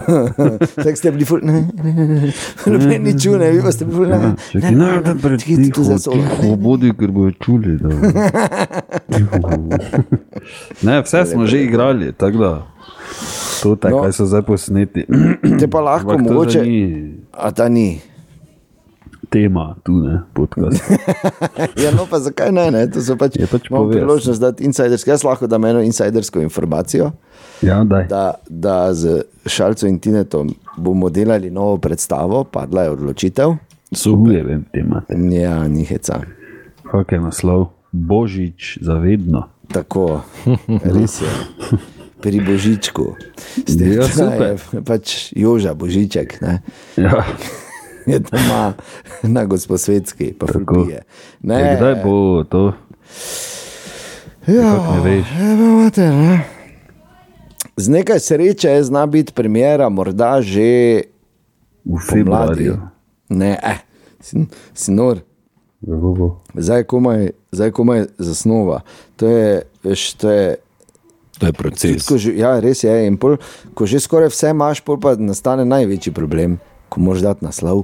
Tako ste bili, ne, ne, ne, ne, ni čune, vi pa ste bili, ne, ne, ne, ne, pretiho, tiho, bodi, ker bojo čuli. Ne, vse smo že igrali, tako da. To, tak, no, kaj so zdaj posneti. Te pa lahko mogoče. A ta ni tema tu, ne podcast. ja, no, pa zakaj ne? ne? To so pač, pač priložnost dati insidersko. Jaz lahko dam eno insidersko informacijo. Ja, da, da z Šalcem in Tinetom bomo delali novo predstavo, padla je odločitev. Super, vem, tema. Ja, ni heca. Kak je naslov? Božič za vedno. Tako, res je. Pri Božičku. Ste ja, super. Pač Joža Božiček. Ja. Je doma na gospodski, pa fukuje. Ne, kdaj bo to? Ja, ne veš. Ne? Z nekaj sreče zna biti premjera, morda že v februarju. Ne, eh, si nor. Zdaj komaj, zdaj komaj zasnova. To je, veš, to je, to je proces. Ko, ja, res je. Pol, ko že skoraj vse imaš, pa nastane največji problem, ko moraš dati naslov.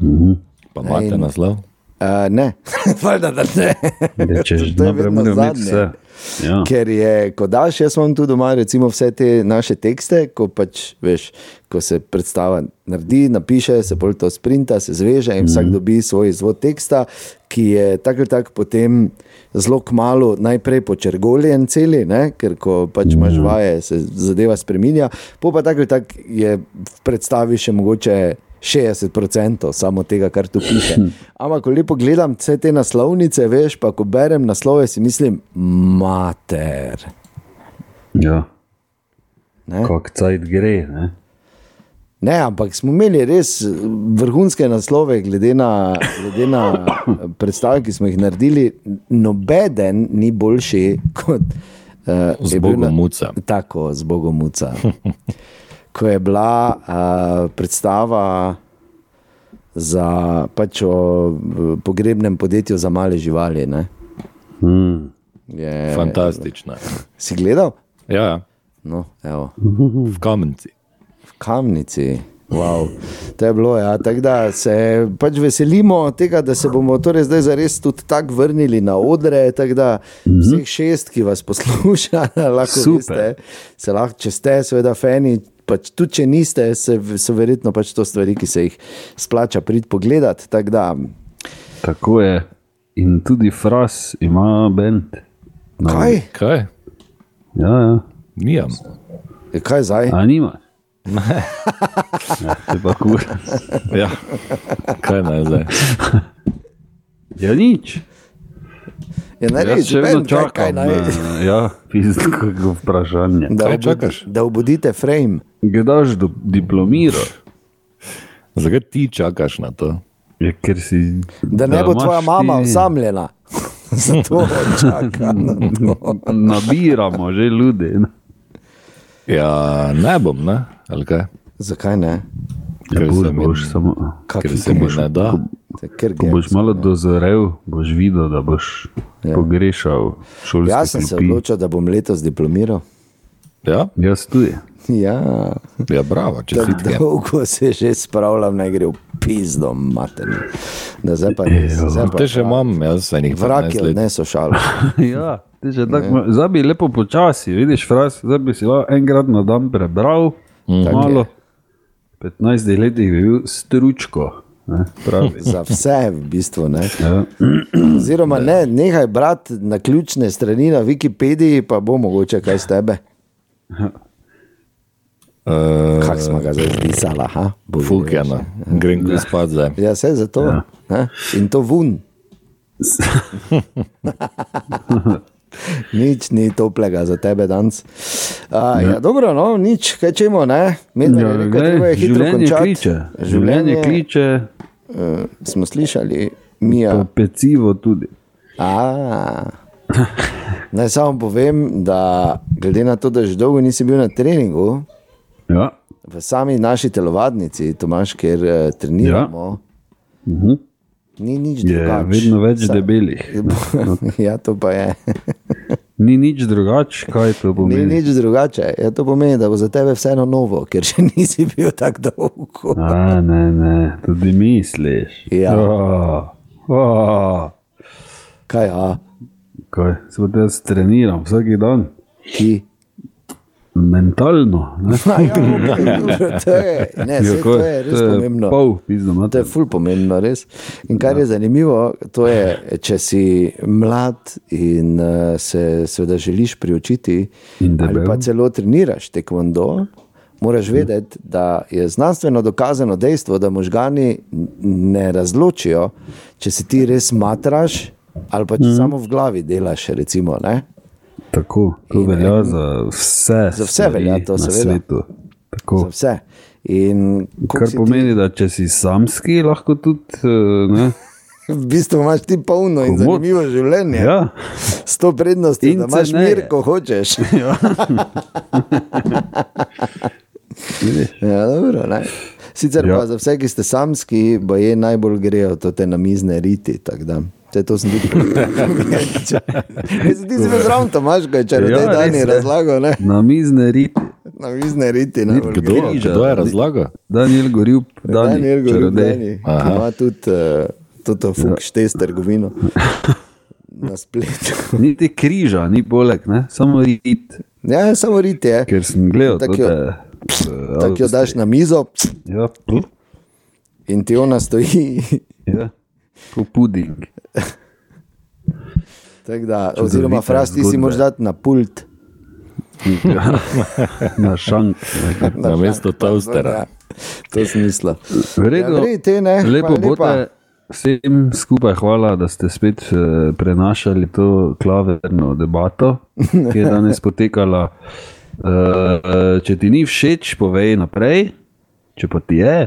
Mhm. Pa imate naslov? Uh, ne, valjda, da ne. Če že znamo, da je vse. Ja. Ker je, ko daš, jaz imam tu doma recimo, vse te naše tekste, ko, pač, veš, ko se predstava naredi, napiše, se pol to sprinta, se zveže in mm. vsak mhm. dobi svoj izvod teksta, ki je tako ali tako potem zelo kmalo najprej počrgoljen celi, ne? ker ko pač imaš mhm. vaje, se zadeva spreminja, pa pa tako ali tako je v predstavi še mogoče. 60% samo tega, kar tu piše. Ampak, ko lepo gledam vse te naslovnice, veš, pa ko berem naslove, si mislim, mater. Ja. Kako cajt gre. Ne? ne, ampak smo imeli res vrhunske naslove, glede na, glede na predstave, ki smo jih naredili. Nobeden ni boljši kot uh, Zbogomuca. Tako, Zbogomuca. ko je bila uh, predstava za pač o pogrebnem podjetju za male živali. Hmm. Je, je, Fantastična. Si gledal? Ja, ja. No, evo. v kamenci. v kamnici. Wow. To je bilo, ja. tako da se pač veselimo tega, da se bomo torej zdaj zares tudi tako vrnili na odre. Da vseh šest, ki vas posluša, lahko Super. veste, se lahko, če ste, seveda, fani. Pač tudi, če niste, se, so verjetno pač to stvari, ki se jih splača priti pogledati. Tako da, Tako je. In tudi Fras ima bend. No, kaj, Kaj? Ja, ja. Nijam. kaj zdaj? A nima. Ja, pa kur. Ja. Kaj naj zdaj? Ja, nič. Je Jaz narediti, še vedno band, kaj, kaj čakam. naj, na- Ja, kako vprašanje. da, Kaj čakaš? da obudite frame. Kdaš do diplomiral? Zakaj ti čakaš na to? Je, ker si, Da ne bo imaš tvoja mama ti- osamljena. Zato čaka na to. Nabiramo že ljudi. ne. Ja, ne bom, ne? Ali kaj? Zakaj ne? Ker Boš, se boš samo, Ker se mi ne da. Ko boš malo dozorel, boš videl, da boš Ja. pogrešal šolske Jaz sem se odločil, da bom letos diplomiral. Ja, Jaz tudi. Ja, ja bravo, tako čestitke. dolgo se že spravljam, naj gre v pizdo materni. Da zdaj pa pa Te še imam, jaz se jih Vraki 15 let. odneso šalo. Ja, ti že tako, zdaj bi lepo počasi, vidiš, fraz, zdaj bi si lahko enkrat na dan prebral, mm. Malo. je. 15 letih bi bil stručko. Ne, pravi. Za vse v bistvu. Ne. Ja. Oziroma, ne, nehaj brati na ključne strani na Wikipediji, pa bo mogoče kaj z tebe. Uh, Kak smo ga zdaj zrisala? ha? Je, no. grem tu spat zdaj. Ja, vse za to. Ja. In to vun. nič ni toplega za tebe danes. Uh, ja, dobro, no, nič, kaj čemo, ne? Medved Ja, rekel, glej, je hitro življenje končati. kliče. Življenje kliče, Uh, smo slišali, pa Mija. pecivo tudi. A. Naj samo povem, da glede na to, da že dolgo nisi bil na treningu, Ja. v sami naši telovadnici, Tomaš, kjer uh, treniramo, Ja. Mhm. Ni nič Je drugače. vedno več Sa- debelih. ja, to pa je. Ni nič drugače, kaj to Ni pomeni. nič drugače. Ja, to pomeni, da bo za tebe vseeno novo, ker še nisi bil tako dolgo. A, ne, ne, tudi misliš. Ja. Oh, oh. Kaj, a, Kaj, se pa jaz treniram vsak dan, ki. Mentalno. Ne? A Ja, okay, dobro, to je, ne, Ja, saj, to je res pomembno. Pol, pizdo, To je ful pomembno, res. In kar je zanimivo, to je, če si mlad in uh, se seveda želiš priučiti, In ali debel. pa celo treniraš tekmondo, moraš vedeti, da je znanstveno dokazano dejstvo, da možgani n- ne razločijo, če si ti res matraš ali pa če mm. samo v glavi delaš. Recimo, ne? Tako, to In- velja in- za vse. Za vse velja to, seveda. Svetu. Tako. Za vse. In Kar pomeni, da če si samski, lahko tudi. eh, Ne, Ti, v bistvu imaš ti polno in zanimivo življenje. ja, S to prednostjo, In da imaš ceneje. mir, ko hočeš. vidiš. Ja, dobro, ne. Sicer ja. Ja. pa za vse, ki ste samski, bo je najbolj grejo te namizne riti. Saj to sem tudi povedal. Ti si bil zraven, Tomaš, ko je čarodej Ja, ja, Dani razlagal, ne? Na mizne riti. Namizne riti. najbolj Kdo, grejo. Križa. kdo je razlagal? Daniel Goril, Daniel Daniel čarodej. Dani, ima tudi uh, to fukšte s trgovino na spletu. Niti križa, ni poleg, ne? samo rit. Ja, samo riti je. Ker sem gledal, Tako jo- je. Tako jo daš na mizo Ja, in ti ona stoji. ja. Kot puding. Tak Da, oziroma, fras ti si moraš dati na pult. Ja. Na šank. Na mesto toastera. Ja, to smisla. V redu. Ja, te ne, Lepo lepa. bote. Vsem skupaj hvala, da ste spet eh, prenašali to klaverno debato, ki je danes potekala. Eh, Če ti ni všeč, povej naprej, če pa ti je,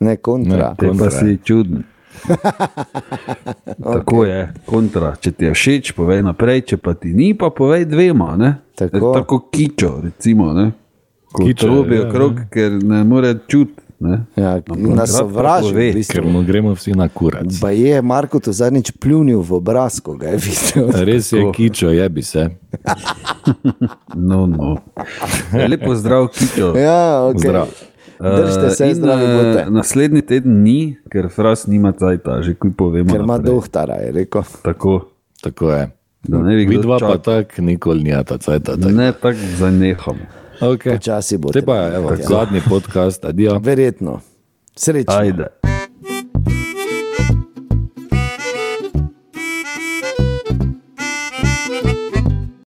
Ne kontra. te pa Kontra, si čuden. Tako je, kontra. Če ti je všeč, povej naprej, če pa ti ni, pa povej dvema. Ne? Tako. Tako kičo, recimo. Ne? Ko Kičo, trobijo ja, krog, ker ne more čutiti. Ne? Ja, nas sovraži, v bistvu. Ker mu gremo vsi na kurac. Pa je Marko to zadnjič pljunil v obraz, ko ga je videl. Res je kičo, je bi se. No, no. Lepo zdrav, Kito. Ja, okay. Zdrav. Držite se, in, zdravi eh, bote. Naslednji teden ni, ker fras nima cajta, že kuj povemo. Ker ima naprej. dohtara, je rekel. Tako, Tako je. da ne bi kdo Vidva pa čakal. tako nikoli nijata cajta. Tak. Ne, tako zanehamo. Okay. Počasi bo. Te pa je, evo, zadnji podcast, adijo. Verjetno. Srečno. Ajde.